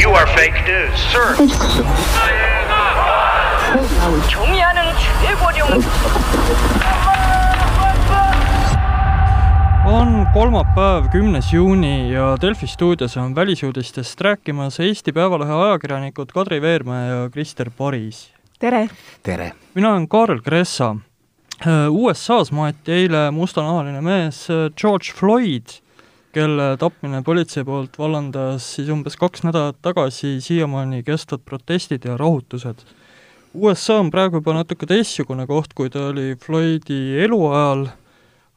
You are fake news, sir. 종이하는 최고령 on kolmapäev, kümnes juuni ja Delfi stuudios on välisuudistest rääkimas Eesti Päevalehe ajakirjanikud Kadri Veermäe ja Krister Paris. tere! tere! mina olen Kaarel Kressa. USA-s maeti eile mustanahaline mees George Floyd, kelle tapmine politsei poolt vallandas siis umbes kaks nädalat tagasi siiamaani kestvad protestid ja rahutused. USA on praegu juba natuke teistsugune koht, kui ta oli Floydi eluajal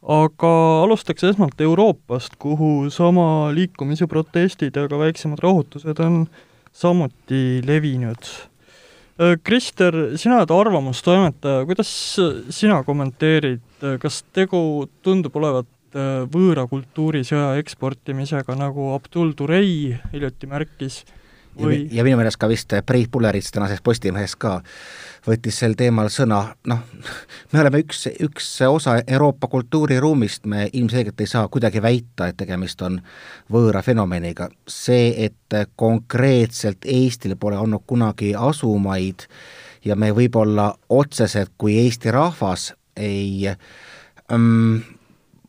aga alustaks esmalt Euroopast, kuhu sama liikumise protestid ja ka väiksemad rahutused on samuti levinud. Krister, sina oled arvamustoimetaja, kuidas sina kommenteerid, kas tegu tundub olevat võõra kultuurisõja eksportimisega, nagu Abdul Turei hiljuti märkis, või ja minu meelest ka vist Priit Pullerits tänases Postimehes ka võttis sel teemal sõna, noh, me oleme üks, üks osa Euroopa kultuuriruumist, me ilmselgelt ei saa kuidagi väita, et tegemist on võõra fenomeniga. see, et konkreetselt Eestil pole olnud kunagi asumaid ja me võib-olla otseselt kui Eesti rahvas ei ähm,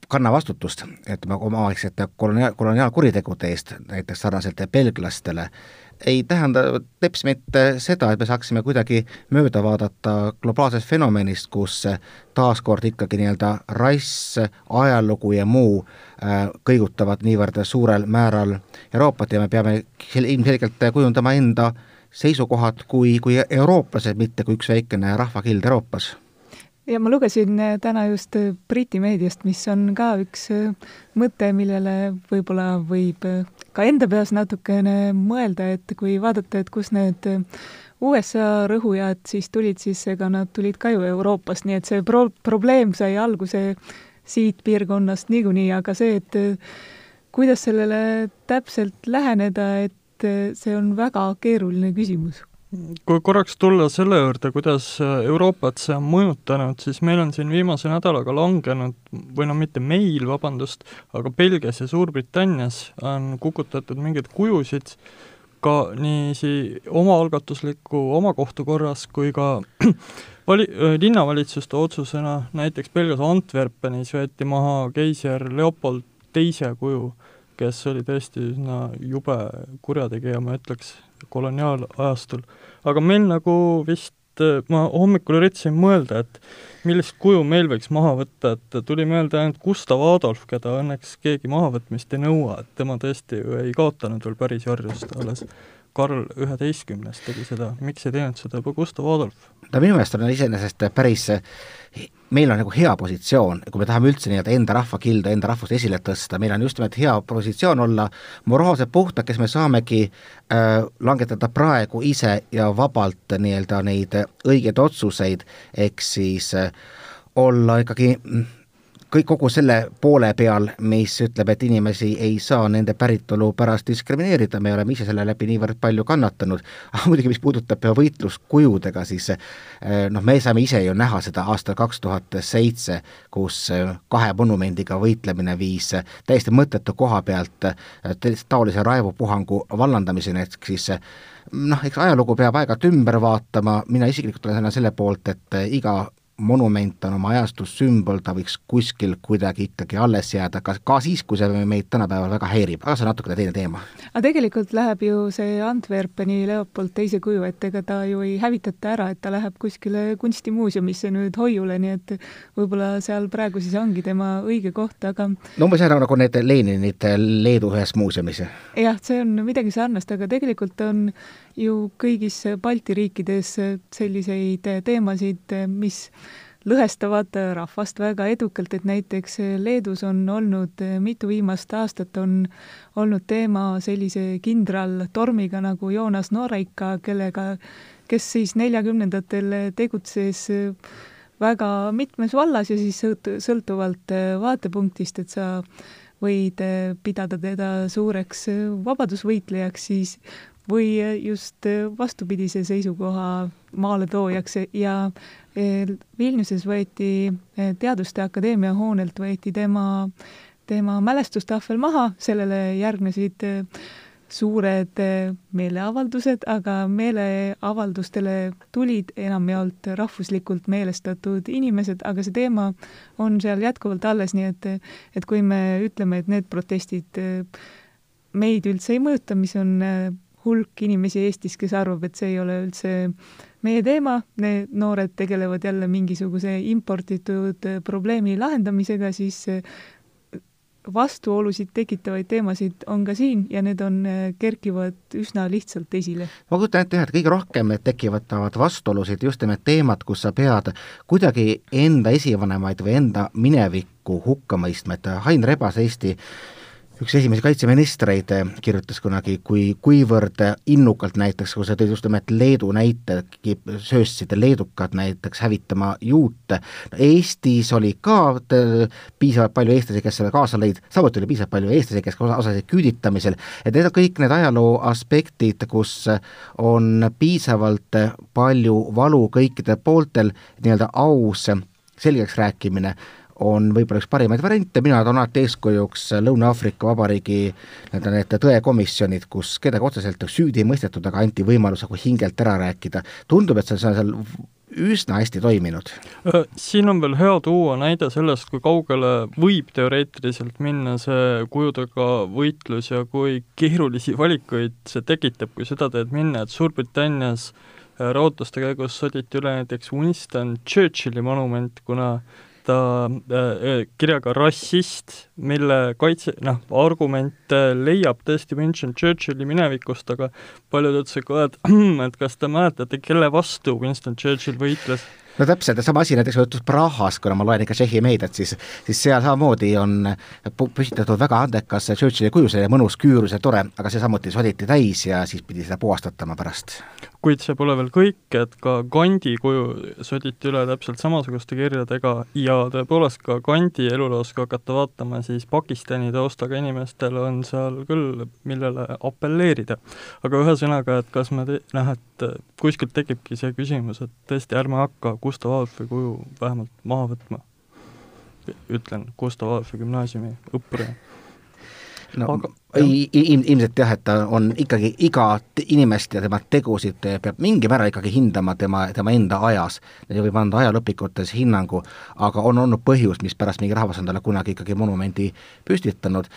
kanna vastutust, ütleme, omaaegsete koloniaal, koloniaalkuritegude eest, näiteks sarnaselt belglastele, ei tähenda teps mitte seda, et me saaksime kuidagi mööda vaadata globaalsest fenomenist, kus taaskord ikkagi nii-öelda rass, ajalugu ja muu äh, kõigutavad niivõrd suurel määral Euroopat ja me peame ilmselgelt kujundama enda seisukohad kui, kui eurooplased, mitte kui üks väikene rahvakild Euroopas ja ma lugesin äh, täna just äh, Briti meediast, mis on ka üks äh, mõte, millele võib-olla võib ka enda peas natukene mõelda, et kui vaadata, et kus need USA rõhujad siis tulid, siis ega nad tulid ka ju Euroopast, nii et see pro-, probleem sai alguse siit piirkonnast niikuinii, aga see, et kuidas sellele täpselt läheneda, et see on väga keeruline küsimus kui korraks tulla selle juurde, kuidas Euroopat see on mõjutanud, siis meil on siin viimase nädalaga langenud, või no mitte meil, vabandust, aga Belgias ja Suurbritannias on kukutatud mingeid kujusid ka niiviisi omaalgatusliku omakohtu korras kui ka vali-, linnavalitsuste otsusena, näiteks Belgias Antwerpenis võeti maha keiser Leopold teise kuju, kes oli tõesti üsna jube kurjategija, ma ütleks koloniaalajastul. aga meil nagu vist, ma hommikul üritasin mõelda, et millist kuju meil võiks maha võtta, et tuli meelde ainult Gustav Adolf, keda õnneks keegi mahavõtmist ei nõua, et tema tõesti ju ei kaotanud veel päris orjust, alles Karl üheteistkümnes tegi seda, miks ei teinud seda juba Gustav Adolf? no minu meelest on iseenesest päris, meil on nagu hea positsioon, kui me tahame üldse nii-öelda enda rahvakildu, enda rahvust esile tõsta, meil on just nimelt hea positsioon olla moraalselt puhtad, kes me saamegi äh, langetada praegu ise ja vabalt nii-öelda neid õigeid otsuseid, ehk siis äh, olla ikkagi mm, kõik kogu selle poole peal, mis ütleb, et inimesi ei saa nende päritolu pärast diskrimineerida, me oleme ise selle läbi niivõrd palju kannatanud, aga muidugi, mis puudutab võitluskujudega, siis eh, noh, me saame ise ju näha seda aastal kaks tuhat seitse, kus eh, kahe monumendiga võitlemine viis täiesti mõttetu koha pealt eh, taolise raivopuhangu vallandamiseni, et siis noh, eks ajalugu peab aeg-ajalt ümber vaatama, mina isiklikult olen selle poolt, et iga monument on oma ajastus sümbol, ta võiks kuskil kuidagi ikkagi alles jääda, ka, ka siis, kui see meid tänapäeval väga häirib, aga see on natukene teine teema. aga tegelikult läheb ju see Antwerpeni Leopold teise kuju, et ega ta ju ei hävitata ära, et ta läheb kuskile kunstimuuseumisse nüüd hoiule, nii et võib-olla seal praegu siis ongi tema õige koht, aga no umbes nii, nagu need Leninid Leedu ühes muuseumis. jah, see on midagi sarnast, aga tegelikult on ju kõigis Balti riikides selliseid teemasid, mis lõhestavad rahvast väga edukalt, et näiteks Leedus on olnud mitu viimast aastat on olnud teema sellise kindraltormiga nagu Joonas Noreika, kellega, kes siis neljakümnendatel tegutses väga mitmes vallas ja siis sõltuvalt vaatepunktist, et sa võid pidada teda suureks vabadusvõitlejaks, siis või just vastupidise seisukoha maaletoojaks ja e, Vilniuses võeti e, Teaduste Akadeemia hoonelt võeti tema, tema mälestustahvel maha, sellele järgnesid e, suured äh, meeleavaldused, aga meeleavaldustele tulid enamjaolt rahvuslikult meelestatud inimesed, aga see teema on seal jätkuvalt alles, nii et et kui me ütleme, et need protestid meid üldse ei mõjuta, mis on hulk inimesi Eestis, kes arvab, et see ei ole üldse meie teema, need noored tegelevad jälle mingisuguse imporditud probleemi lahendamisega, siis vastuolusid tekitavaid teemasid on ka siin ja need on, kerkivad üsna lihtsalt esile. ma kujutan ette jah, et kõige rohkem tekivad vastuolusid just nimelt teemad, kus sa pead kuidagi enda esivanemaid või enda minevikku hukka mõistma, et Hain Rebas, Eesti üks esimesi kaitseministreid eh, kirjutas kunagi, kui, kuivõrd innukalt näiteks, kui sa tõid just nimelt Leedu näite, sööstsid leedukad näiteks hävitama juute, Eestis oli ka piisavalt palju eestlasi, kes selle kaasa lõid, samuti oli piisavalt palju eestlasi, kes osalesid küüditamisel, et need on kõik need ajaloo aspektid, kus on piisavalt palju valu kõikidel pooltel, nii-öelda aus selgeks rääkimine on võib-olla üks parimaid variante, mina toon alati eeskujuks Lõuna-Aafrika Vabariigi nii-öelda need tõekomisjonid, kus kedagi otseselt süüdi ei mõistetud, aga anti võimalus nagu hingelt ära rääkida. tundub, et see on seal üsna hästi toiminud. Siin on veel hea tuua näide sellest, kui kaugele võib teoreetiliselt minna see kujudega võitlus ja kui keerulisi valikuid see tekitab, kui seda teed minna, et Suurbritannias rahutuste käigus soditi üle näiteks Winston Churchilli monument, kuna ta äh, kirjaga rassist, mille kaitse, noh, argumente leiab tõesti Winston Churchilli minevikust, aga paljud ütlesid ka, et et kas te mäletate, kelle vastu Winston Churchill võitles no täpselt, ja sama asi näiteks juhtus Prahas, kuna ma loen ikka Tšehhi meediat, siis siis seal samamoodi on püstitatud väga andekas Churchilli kuju, see mõnus küürus ja tore, aga see samuti soditi täis ja siis pidi seda puhastatama pärast. Kuid see pole veel kõik, et ka Gandhi kuju soditi üle täpselt samasuguste kirjadega ja tõepoolest ka Gandhi eluloos, kui hakata vaatama, siis Pakistani taustaga inimestel on seal küll, millele apelleerida. aga ühesõnaga, et kas me noh, et kuskilt tekibki see küsimus, et tõesti, ärme hakka Gustav Adolfi kuju vähemalt maha võtma. ütlen Gustav Adolfi gümnaasiumi õppurina no aga ei, ilmselt jah, et ta on ikkagi igat inimest ja tema tegusid peab mingil määral ikkagi hindama tema, tema enda ajas. ja võib anda ajalõpikutes hinnangu, aga on olnud põhjus, mispärast mingi rahvas on talle kunagi ikkagi monumendi püstitanud.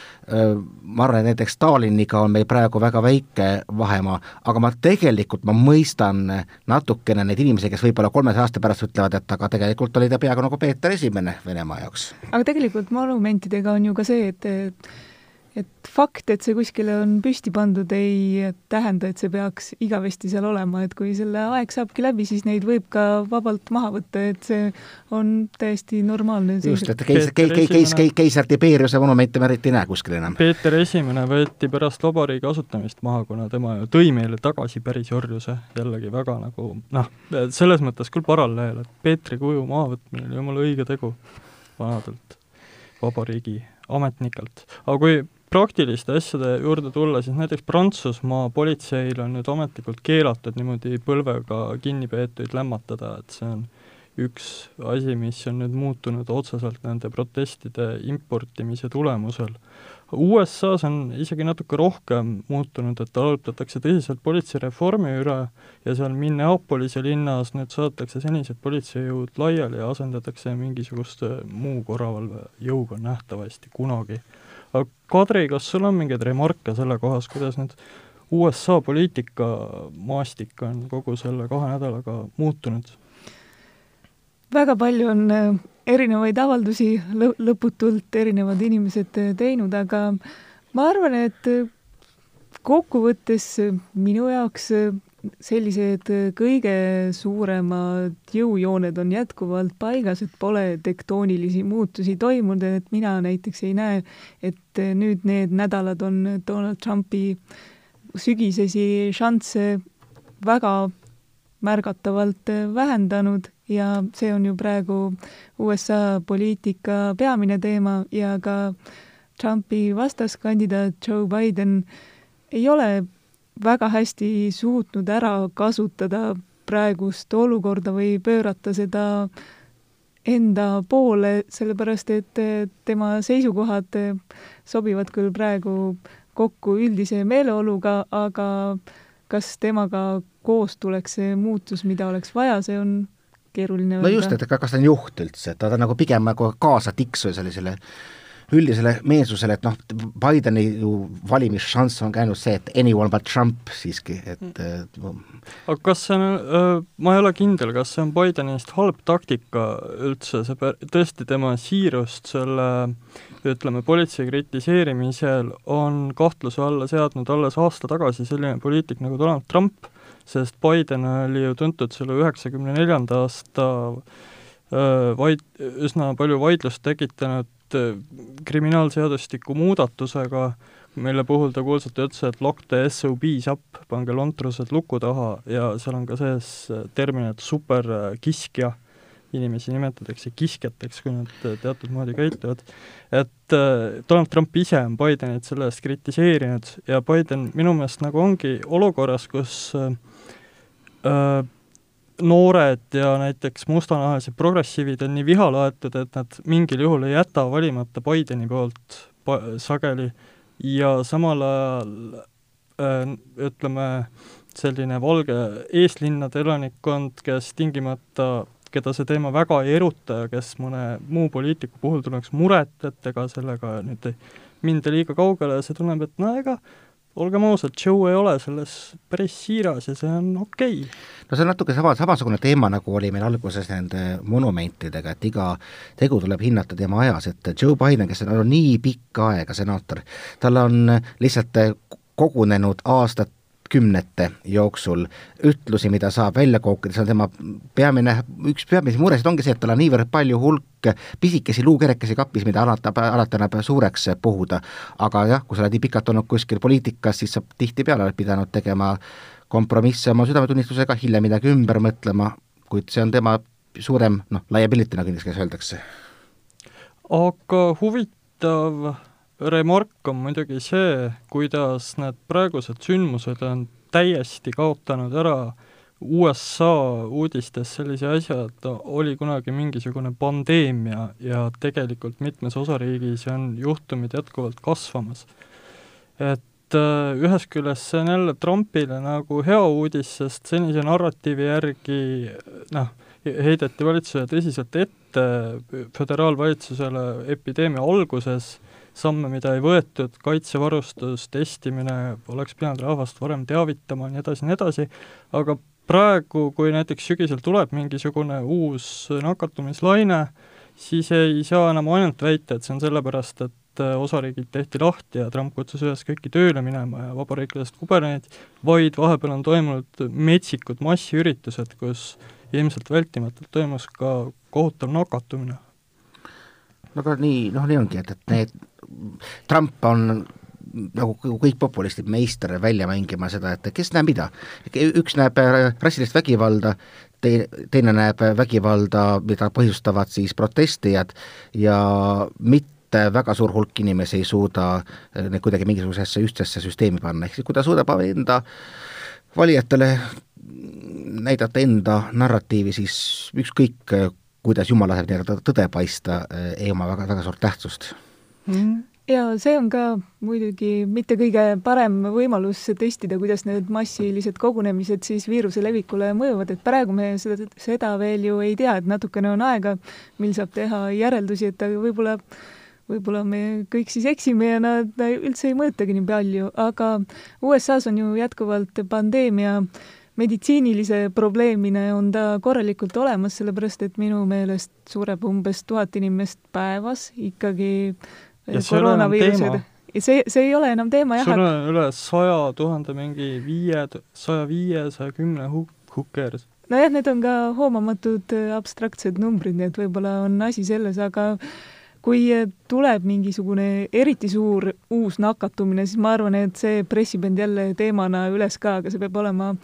ma arvan, et näiteks Staliniga on meil praegu väga väike vahemaa, aga ma tegelikult, ma mõistan natukene neid inimesi, kes võib-olla kolmesaja aasta pärast ütlevad, et aga tegelikult oli ta peaaegu nagu Peeter Esimene Venemaa jaoks. aga tegelikult monumentidega on ju ka see, et et fakt, et see kuskile on püsti pandud, ei tähenda, et see peaks igavesti seal olema, et kui selle aeg saabki läbi, siis neid võib ka vabalt maha võtta, et see on täiesti normaalne. just, et keisar, keisar, keisar, keisar Tiberiuse monumente me eriti ei näe kuskil enam. Peeter Esimene võeti pärast vabariigi asutamist maha, kuna tema ju tõi meile tagasi päris orjuse, jällegi väga nagu noh, selles mõttes küll paralleel, et Peetri kuju mahavõtmine oli jumala õige tegu vanadelt vabariigi ametnikelt. aga kui praktiliste asjade juurde tulla, siis näiteks Prantsusmaa politseil on nüüd ametlikult keelatud niimoodi põlvega kinnipeetuid lämmatada, et see on üks asi, mis on nüüd muutunud otseselt nende protestide importimise tulemusel. USA-s on isegi natuke rohkem muutunud, et arutatakse tõsiselt politseireformi üle ja seal Minneapolise linnas nüüd saadetakse senised politseijõud laiali ja asendatakse mingisuguste muu korravalvejõuga nähtavasti kunagi aga Kadri, kas sul on mingeid remarke selle kohas, kuidas nüüd USA poliitikamaastik on kogu selle kahe nädalaga muutunud? väga palju on äh, erinevaid avaldusi lõ-, lõputult erinevad inimesed äh, teinud, aga ma arvan, et äh, kokkuvõttes minu jaoks sellised äh, kõige suuremad jõujooned on jätkuvalt paigas, et pole tektoonilisi muutusi toimunud, et mina näiteks ei näe, et äh, nüüd need nädalad on Donald Trumpi sügisesi šansse väga märgatavalt äh, vähendanud ja see on ju praegu USA poliitika peamine teema ja ka Trumpi vastaskandidaat Joe Biden ei ole väga hästi suutnud ära kasutada praegust olukorda või pöörata seda enda poole, sellepärast et tema seisukohad sobivad küll praegu kokku üldise meeleoluga, aga kas temaga koos tuleks see muutus, mida oleks vaja, see on keeruline öelda. no just, et kas ta on juht üldse, et ta on nagu pigem nagu kaasatiksuja sellisele üldisele meelsusele, et noh, Bideni ju valimisšanss on ka ainult see, et anyone but Trump siiski, et mm. aga kas see on, ma ei ole kindel, kas see on Bidenist halb taktika üldse, see tõesti tema siirust selle ütleme, politsei kritiseerimisel on kahtluse alla seadnud alles aasta tagasi selline poliitik nagu Donald Trump, sest Biden oli ju tuntud selle üheksakümne neljanda aasta vaid, üsna palju vaidlust tekitanud Äh, kriminaalseadustiku muudatusega, mille puhul ta kuulsalt ütles, et lock the SOB-s up, pange lontrused luku taha ja seal on ka sees äh, termin, et superkiskja, inimesi nimetatakse kiskjateks, kui nad äh, teatud moodi käituvad, et Donald Trump ise on Bidenit selle eest kritiseerinud ja Biden minu meelest nagu ongi olukorras, kus äh, noored ja näiteks mustanahalised progressiivid on nii vihalaetud, et nad mingil juhul ei jäta valimata Bideni poolt sageli. Ja samal ajal äh, ütleme, selline valge eeslinnade elanikkond, kes tingimata, keda see teema väga ei eruta ja kes mõne muu poliitiku puhul tunneks muret, et ega sellega nüüd ei minda liiga kaugele ja see tunneb, et no ega olgem ausad, Joe ei ole selles päris siiras ja see on okei okay. no see on natuke sama, samasugune teema, nagu oli meil alguses nende monumentidega, et iga tegu tuleb hinnata tema ajas, et Joe Biden, kes on olnud nii pikka aega senaator, tal on lihtsalt kogunenud aastad kümnete jooksul ütlusi, mida saab välja kookida, see on tema peamine, üks peamisi muresid ongi see, et tal on niivõrd palju hulk pisikesi luukerekesi kapis, mida alata, alati annab suureks puhuda. aga jah, kui sa oled nii pikalt olnud kuskil poliitikas, siis sa tihtipeale oled pidanud tegema kompromisse oma südametunnistusega, hiljem midagi ümber mõtlema, kuid see on tema suurem noh, liability, nagu inglise keeles öeldakse. aga huvitav remark on muidugi see, kuidas need praegused sündmused on täiesti kaotanud ära USA uudistes sellise asja, et oli kunagi mingisugune pandeemia ja tegelikult mitmes osariigis on juhtumid jätkuvalt kasvamas. et äh, ühest küljest see on jälle Trumpile nagu hea uudis, sest senise narratiivi järgi noh, heideti valitsusele tõsiselt ette föderaalvalitsusele epideemia alguses samme, mida ei võetud, kaitsevarustus, testimine, oleks pidanud rahvast varem teavitama ja nii edasi, nii edasi, aga praegu, kui näiteks sügisel tuleb mingisugune uus nakatumislaine, siis ei saa enam ainult väita, et see on sellepärast, et osariigid tehti lahti ja Trump kutsus üles kõiki tööle minema ja vabariiklased kubernerid, vaid vahepeal on toimunud metsikud massiüritused, kus ilmselt vältimatult toimus ka kohutav nakatumine. no aga nii, noh nii ongi, et, et need Trump on nagu kõik populistid meister välja mängima seda, et kes näeb mida. üks näeb äh, rassilist vägivalda, tei-, teine näeb vägivalda, mida põhjustavad siis protestijad ja mitte väga suur hulk inimesi ei suuda äh, neid kuidagi mingisugusesse ühtsesse süsteemi panna, ehk siis kui ta suudab enda valijatele näidata enda narratiivi, siis ükskõik, kuidas jumal laseb nii-öelda tõde paista, ei oma väga, väga suurt tähtsust mm. Ja see on ka muidugi mitte kõige parem võimalus testida, kuidas need massilised kogunemised siis viiruse levikule mõjuvad, et praegu me seda, seda veel ju ei tea, et natukene on aega, mil saab teha järeldusi, et võib-olla võib-olla me kõik siis eksime ja nad üldse ei mõjutagi nii palju, aga USA-s on ju jätkuvalt pandeemia meditsiinilise probleemina on ta korralikult olemas, sellepärast et minu meelest sureb umbes tuhat inimest päevas ikkagi koroonaviirused. see, see ei ole enam teema jah. sul on üle saja tuhande mingi viie, saja viie, saja kümne hukkers. nojah, need on ka hoomamatud äh, abstraktsed numbrid, nii et võib-olla on asi selles, aga kui äh, tuleb mingisugune eriti suur uus nakatumine, siis ma arvan, et see pressib end jälle teemana üles ka, aga see peab olema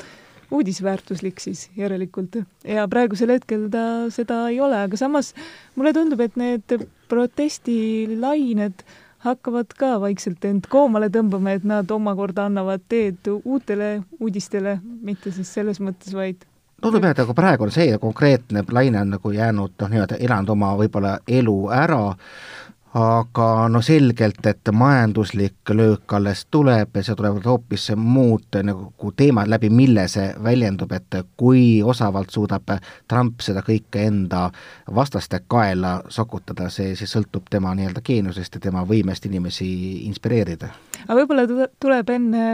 uudisväärtuslik siis järelikult. ja praegusel hetkel ta seda ei ole, aga samas mulle tundub, et need protestilained hakkavad ka vaikselt end koomale tõmbama, et nad omakorda annavad teed uutele uudistele, mitte siis selles mõttes, vaid tundub jah, et aga praegu on see konkreetne laine on nagu jäänud noh, nii-öelda elanud oma võib-olla elu ära, aga no selgelt, et majanduslik löök alles tuleb ja seal tulevad hoopis muud nagu teemad läbi, mille see väljendub, et kui osavalt suudab Trump seda kõike enda vastaste kaela sokutada, see siis sõltub tema nii-öelda geeniusest ja tema võimest inimesi inspireerida. aga võib-olla tuleb enne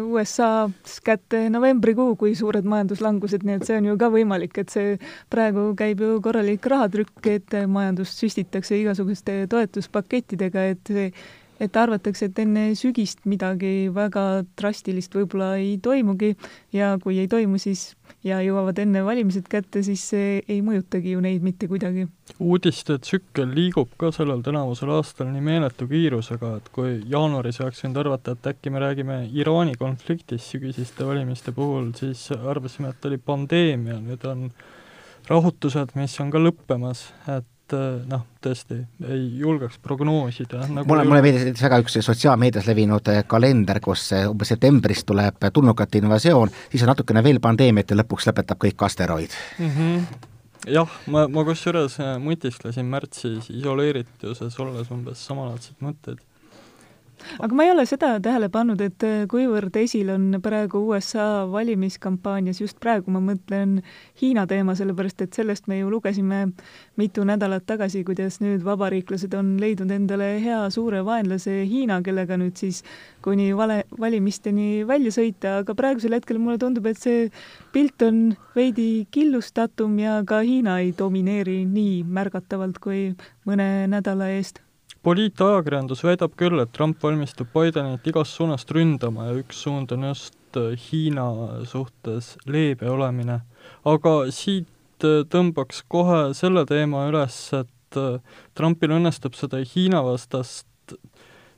USA-s kätte novembrikuu, kui suured majanduslangused, nii et see on ju ka võimalik, et see praegu käib ju korralik rahatrükk, et majandust süstitakse igasuguste toetuste toetuspakettidega, et et arvatakse, et enne sügist midagi väga drastilist võib-olla ei toimugi ja kui ei toimu, siis ja jõuavad enne valimised kätte, siis see ei mõjutagi ju neid mitte kuidagi. uudiste tsükkel liigub ka sellel tänavusel aastal nii meeletu kiirusega, et kui jaanuaris oleks võinud arvata, et äkki me räägime Iraani konfliktist sügisiste valimiste puhul, siis arvasime, et oli pandeemia, nüüd on rahutused, mis on ka lõppemas, et et äh, noh, tõesti ei julgeks prognoosida nagu. mulle, mulle meeldis väga üks sotsiaalmeedias levinud äh, kalender, kus äh, umbes septembris tuleb tulnukate invasioon, siis on natukene veel pandeemiat ja lõpuks lõpetab kõik asteroid mm. -hmm jah, ma, ma kusjuures mõtisklesin märtsis isoleerituses olles umbes samalaadseid mõtteid aga ma ei ole seda tähele pannud, et äh, kuivõrd esil on praegu USA valimiskampaanias, just praegu ma mõtlen Hiina teema, sellepärast et sellest me ju lugesime mitu nädalat tagasi, kuidas nüüd vabariiklased on leidnud endale hea suure vaenlase Hiina, kellega nüüd siis kuni vale, valimisteni välja sõita, aga praegusel hetkel mulle tundub, et see pilt on veidi killustatum ja ka Hiina ei domineeri nii märgatavalt kui mõne nädala eest poliitajakirjandus väidab küll, et Trump valmistub Bidenit igast suunast ründama ja üks suund on just äh, Hiina suhtes leebe olemine. aga siit äh, tõmbaks kohe selle teema üles, et äh, Trumpil õnnestub seda Hiina vastast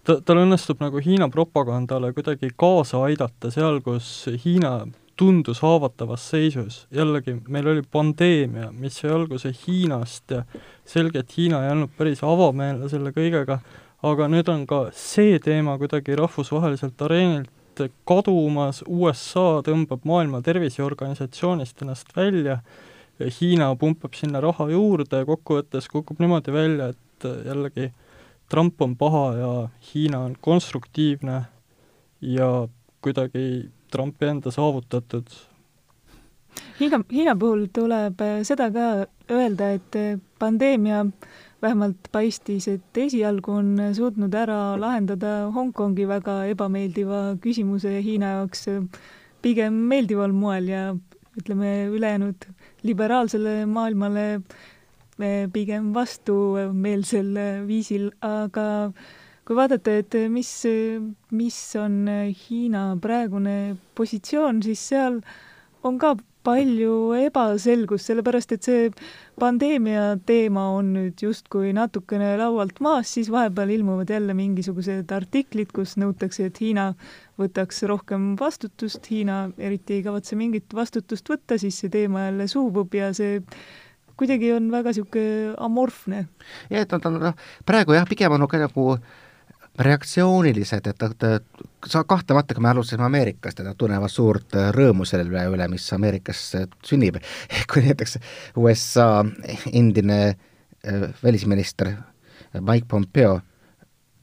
ta, tal õnnestub nagu Hiina propagandale kuidagi kaasa aidata seal, kus Hiina tundus haavatavas seisus, jällegi meil oli pandeemia, mis sai alguse Hiinast ja selgelt Hiina ei olnud päris avameelne selle kõigega, aga nüüd on ka see teema kuidagi rahvusvaheliselt areenilt kadumas, USA tõmbab Maailma Terviseorganisatsioonist ennast välja, Hiina pumpab sinna raha juurde ja kokkuvõttes kukub niimoodi välja, et jällegi Trump on paha ja Hiina on konstruktiivne ja kuidagi Trumpi enda saavutatud. Hiina, Hiina puhul tuleb äh, seda ka öelda, et äh, pandeemia vähemalt paistis, et esialgu on suutnud ära lahendada Hongkongi väga ebameeldiva küsimuse Hiina jaoks äh, pigem meeldival moel ja ütleme, ülejäänud liberaalsele maailmale pigem vastumeelsel viisil, aga kui vaadata, et mis, mis on Hiina praegune positsioon, siis seal on ka palju ebaselgust, sellepärast et see pandeemia teema on nüüd justkui natukene laualt maas, siis vahepeal ilmuvad jälle mingisugused artiklid, kus nõutakse, et Hiina võtaks rohkem vastutust, Hiina eriti ei kavatse mingit vastutust võtta, siis see teema jälle suubub ja see kuidagi on väga niisugune amorfne. jah, et on ta noh, praegu jah, pigem on nagu reaktsioonilised, et, et sa kahtlemata, kui me alustasime Ameerikast, et nad tunnevad suurt rõõmu selle üle, mis Ameerikas sünnib. kui näiteks USA endine äh, välisminister Mike Pompeo,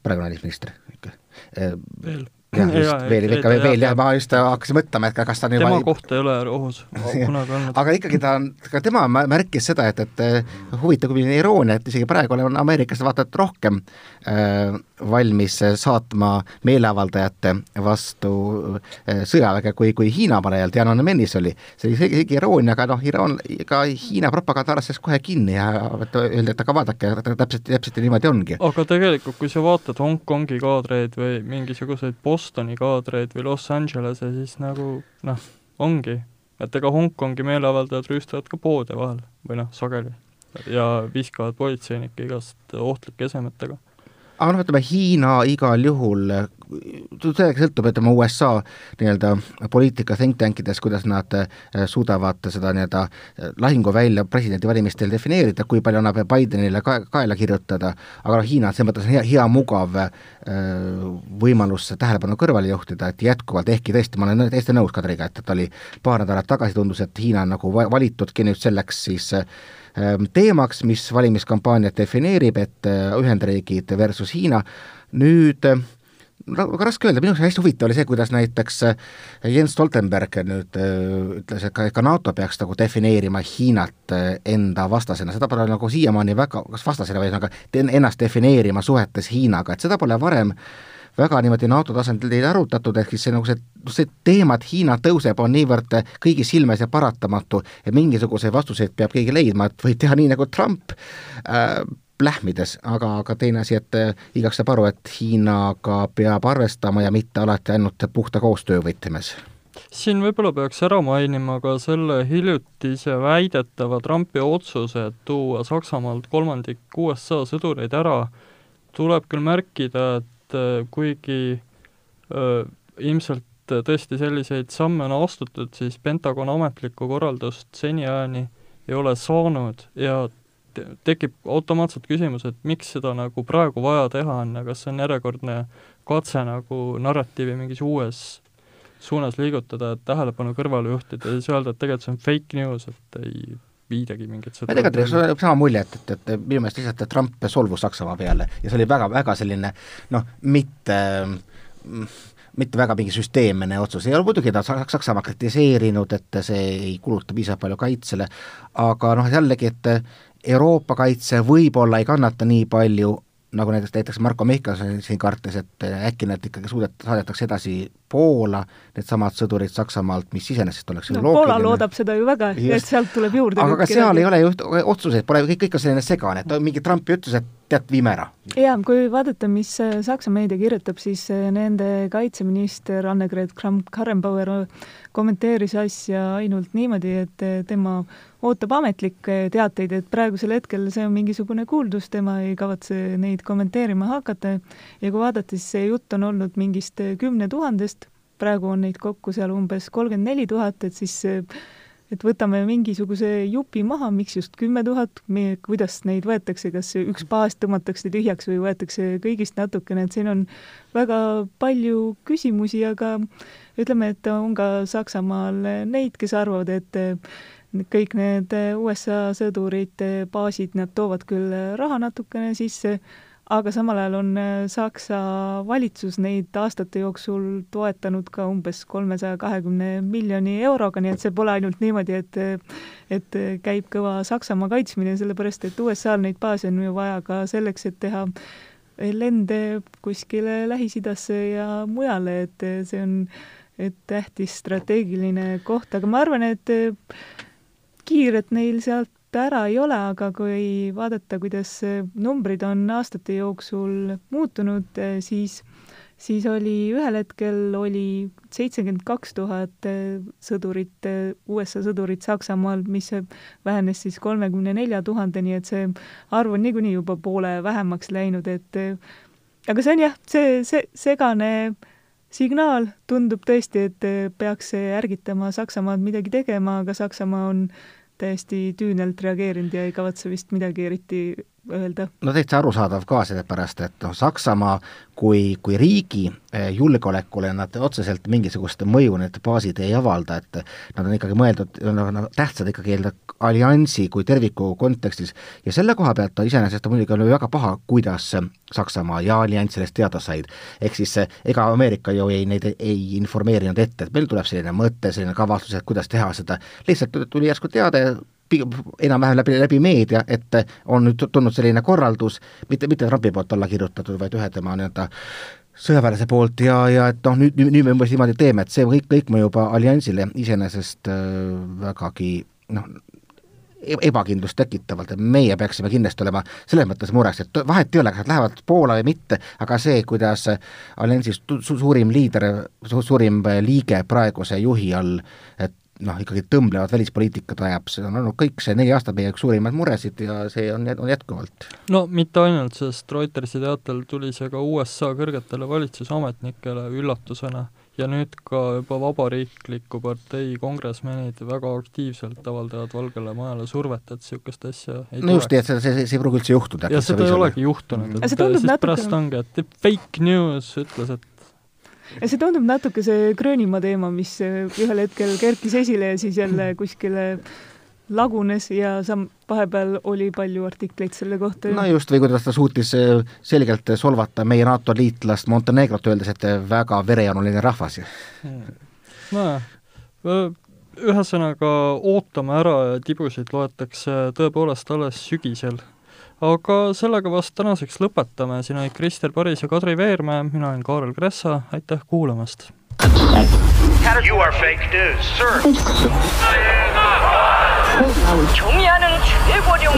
praegune välisminister ikka, äh, veel jah, just, veel, ikka veel, veel jah, ma just hakkasin mõtlema, et kas ta on juba tema kohta ei ole ohus kunagi olnud. aga ikkagi ta on, ka tema märkis seda, et, et huvitav, kui iroonia, et isegi praegu on ameeriklased vaata et rohkem äh, valmis saatma meeleavaldajate vastu äh, sõjaväge, kui, kui Hiina parajalt Tiananmenis oli. see oli isegi iroonia, aga noh, iroon, ka Hiina propaganda haarastas kohe kinni ja öeldi, et aga vaadake, täpselt, täpselt niimoodi ongi. aga tegelikult, kui sa vaatad Hongkongi kaadreid või mingisuguseid Bostoni kaadreid või Los Angelese, siis nagu noh, ongi, et ega Hongkongi meeleavaldajad rüüstavad ka poode vahel või noh, sageli ja viskavad politseinikke igast ohtlike esemetega aga noh, ütleme Hiina igal juhul sellega sõltub, ütleme USA nii-öelda poliitika think tankides, kuidas nad äh, suudavad seda nii-öelda äh, lahinguvälja presidendivalimistel defineerida, kui palju annab Bidenile ka-, kaela kirjutada, aga noh, Hiina on selles mõttes hea, hea mugav äh, võimalus tähelepanu kõrvale juhtida, et jätkuvalt, ehkki tõesti, ma olen täiesti nõus Kadriga, et, et oli paar nädalat tagasi, tundus, et Hiina on nagu valitudki nüüd selleks siis teemaks, mis valimiskampaaniat defineerib, et Ühendriigid versus Hiina, nüüd väga raske öelda, minu jaoks hästi huvitav oli see, kuidas näiteks äh, Jens Stoltenberg nüüd äh, ütles, et ka, ka NATO peaks nagu defineerima Hiinat äh, enda vastasena, seda pole nagu siiamaani väga, kas vastasena või ühesõnaga ennast defineerima suhetes Hiinaga, et seda pole varem väga niimoodi NATO tasandil arutatud, ehk siis see nagu see, see teema, et Hiina tõuseb, on niivõrd kõigi silmes ja paratamatu, et mingisuguseid vastuseid peab keegi leidma, et võib teha nii, nagu Trump äh, lähmides, aga, aga teine asi, et eh, igaks saab aru, et Hiinaga peab arvestama ja mitte alati ainult puhta koostöö võtmes. Siin võib-olla peaks ära mainima ka selle hiljutise väidetava Trumpi otsuse, et tuua Saksamaalt kolmandik USA sõdureid ära, tuleb küll märkida, et eh, kuigi öö, ilmselt tõesti selliseid samme on astutud, siis Pentagon ametlikku korraldust seniajani ei ole saanud ja tekib automaatselt küsimus, et miks seda nagu praegu vaja teha on ja kas see on järjekordne katse nagu narratiivi mingis uues suunas liigutada, et tähelepanu kõrvale juhtida ja siis öelda, et tegelikult see on fake news, et ei viidagi mingit seda ma tegelikult oli sama mulje, et, et, et minu meelest lihtsalt Trump solvus Saksamaa peale ja see oli väga, väga selline noh, mitte mitte väga mingi süsteemne otsus, ei ole muidugi ta Saksamaa kritiseerinud, et see ei kuluta piisavalt palju kaitsele, aga noh, jällegi, et Euroopa kaitse võib-olla ei kannata nii palju, nagu näiteks, näiteks Marko Mihkelson siin kartis, et äkki nad ikkagi suudet-, saadetakse edasi Poola, needsamad sõdurid Saksamaalt, mis iseenesest oleks ju no. Poola loodab seda ju väga, et sealt tuleb juurde aga ka seal ei ole ju otsuseid, pole, kõik, kõik on selline segane, et mingi Trumpi ütles, et tead, viime ära. jaa, kui vaadata, mis äh, Saksa meedia kirjutab, siis äh, nende kaitseminister Annegret Kramp-Karrenbauer äh, kommenteeris asja ainult niimoodi, et tema ootab ametlikke teateid, et praegusel hetkel see on mingisugune kuuldus, tema ei kavatse neid kommenteerima hakata ja kui vaadata, siis see jutt on olnud mingist kümne tuhandest, praegu on neid kokku seal umbes kolmkümmend neli tuhat, et siis et võtame mingisuguse jupi maha, miks just kümme tuhat, kuidas neid võetakse, kas üks baas tõmmatakse tühjaks või võetakse kõigist natukene, et siin on väga palju küsimusi, aga ütleme, et on ka Saksamaal neid, kes arvavad, et kõik need USA sõdurite baasid, nad toovad küll raha natukene sisse, aga samal ajal on äh, Saksa valitsus neid aastate jooksul toetanud ka umbes kolmesaja kahekümne miljoni euroga, nii et see pole ainult niimoodi, et et käib kõva Saksamaa kaitsmine, sellepärast et USA-l neid baase on ju vaja ka selleks, et teha lende kuskile Lähis-Idasse ja mujale, et see on et tähtis strateegiline koht, aga ma arvan, et kiiret neil sealt ära ei ole, aga kui vaadata, kuidas numbrid on aastate jooksul muutunud, eh, siis siis oli ühel hetkel oli seitsekümmend kaks tuhat eh, sõdurit, eh, USA sõdurit Saksamaal, mis vähenes siis kolmekümne nelja tuhandeni, et see arv on niikuinii juba poole vähemaks läinud, et aga see on jah, see, see segane signaal tundub tõesti, et peaks ärgitama Saksamaad midagi tegema, aga Saksamaa on täiesti tüünelt reageerinud ja ei kavatse vist midagi eriti öelda. no täitsa arusaadav ka, sellepärast et noh, Saksamaa kui, kui riigi eh, julgeolekule nad otseselt mingisugust mõju need baasid ei avalda, et nad on ikkagi mõeldud, noh, tähtsad ikkagi alliansi kui terviku kontekstis ja selle koha pealt ta iseenesest muidugi väga paha, kuidas Saksamaa ja allianss sellest teada said. ehk siis eh, ega Ameerika ju ei, neid ei informeerinud ette, et meil tuleb selline mõte, selline kavatsus, et kuidas teha seda, lihtsalt tuli järsku teade, enam-vähem läbi, läbi meedia, et on nüüd tulnud selline korraldus, mitte, mitte Trumpi poolt alla kirjutatud, vaid ühe tema nii-öelda sõjaväelase poolt ja, ja et noh, nüüd, nüüd me umbes niimoodi teeme, et see kõik, kõik mõjub alliansile iseenesest äh, vägagi noh, e-, ebakindlust tekitavalt, et meie peaksime kindlasti olema selles mõttes mures, et vahet ei ole, kas nad lähevad Poola või mitte, aga see, kuidas alliansis su suurim liider su, suurim liige praeguse juhi all, noh, ikkagi tõmblevat välispoliitikat ajab, see on olnud kõik see neli aastat meie üks suurimaid muresid ja see on, on jätkuvalt. no mitte ainult, sest Reutersi teatel tuli see ka USA kõrgetele valitsusametnikele üllatusena ja nüüd ka juba Vabariikliku partei kongresmenid väga aktiivselt avaldavad Valgele Majale survet, et niisugust asja ei no just, et see, see, see ei pruugi üldse juhtuda. ja seda ei olegi juhtunud, et siis natuke... pärast ongi, et fake news ütles, et ja see tundub natuke see Gröönimaa teema, mis ühel hetkel kerkis esile ja siis jälle kuskile lagunes ja sam-, vahepeal oli palju artikleid selle kohta. no just, või kuidas ta suutis äh, selgelt solvata meie NATO liitlast Montenegrot, öeldes, et väga verejanuline rahvas. nojah, ühesõnaga ootame ära ja tibusid loetakse tõepoolest alles sügisel aga sellega vast tänaseks lõpetame, siin olid Krister Paris ja Kadri Veermäe, mina olen Kaarel Kressa, aitäh kuulamast! You are fake news, sir. 경의하는 최고령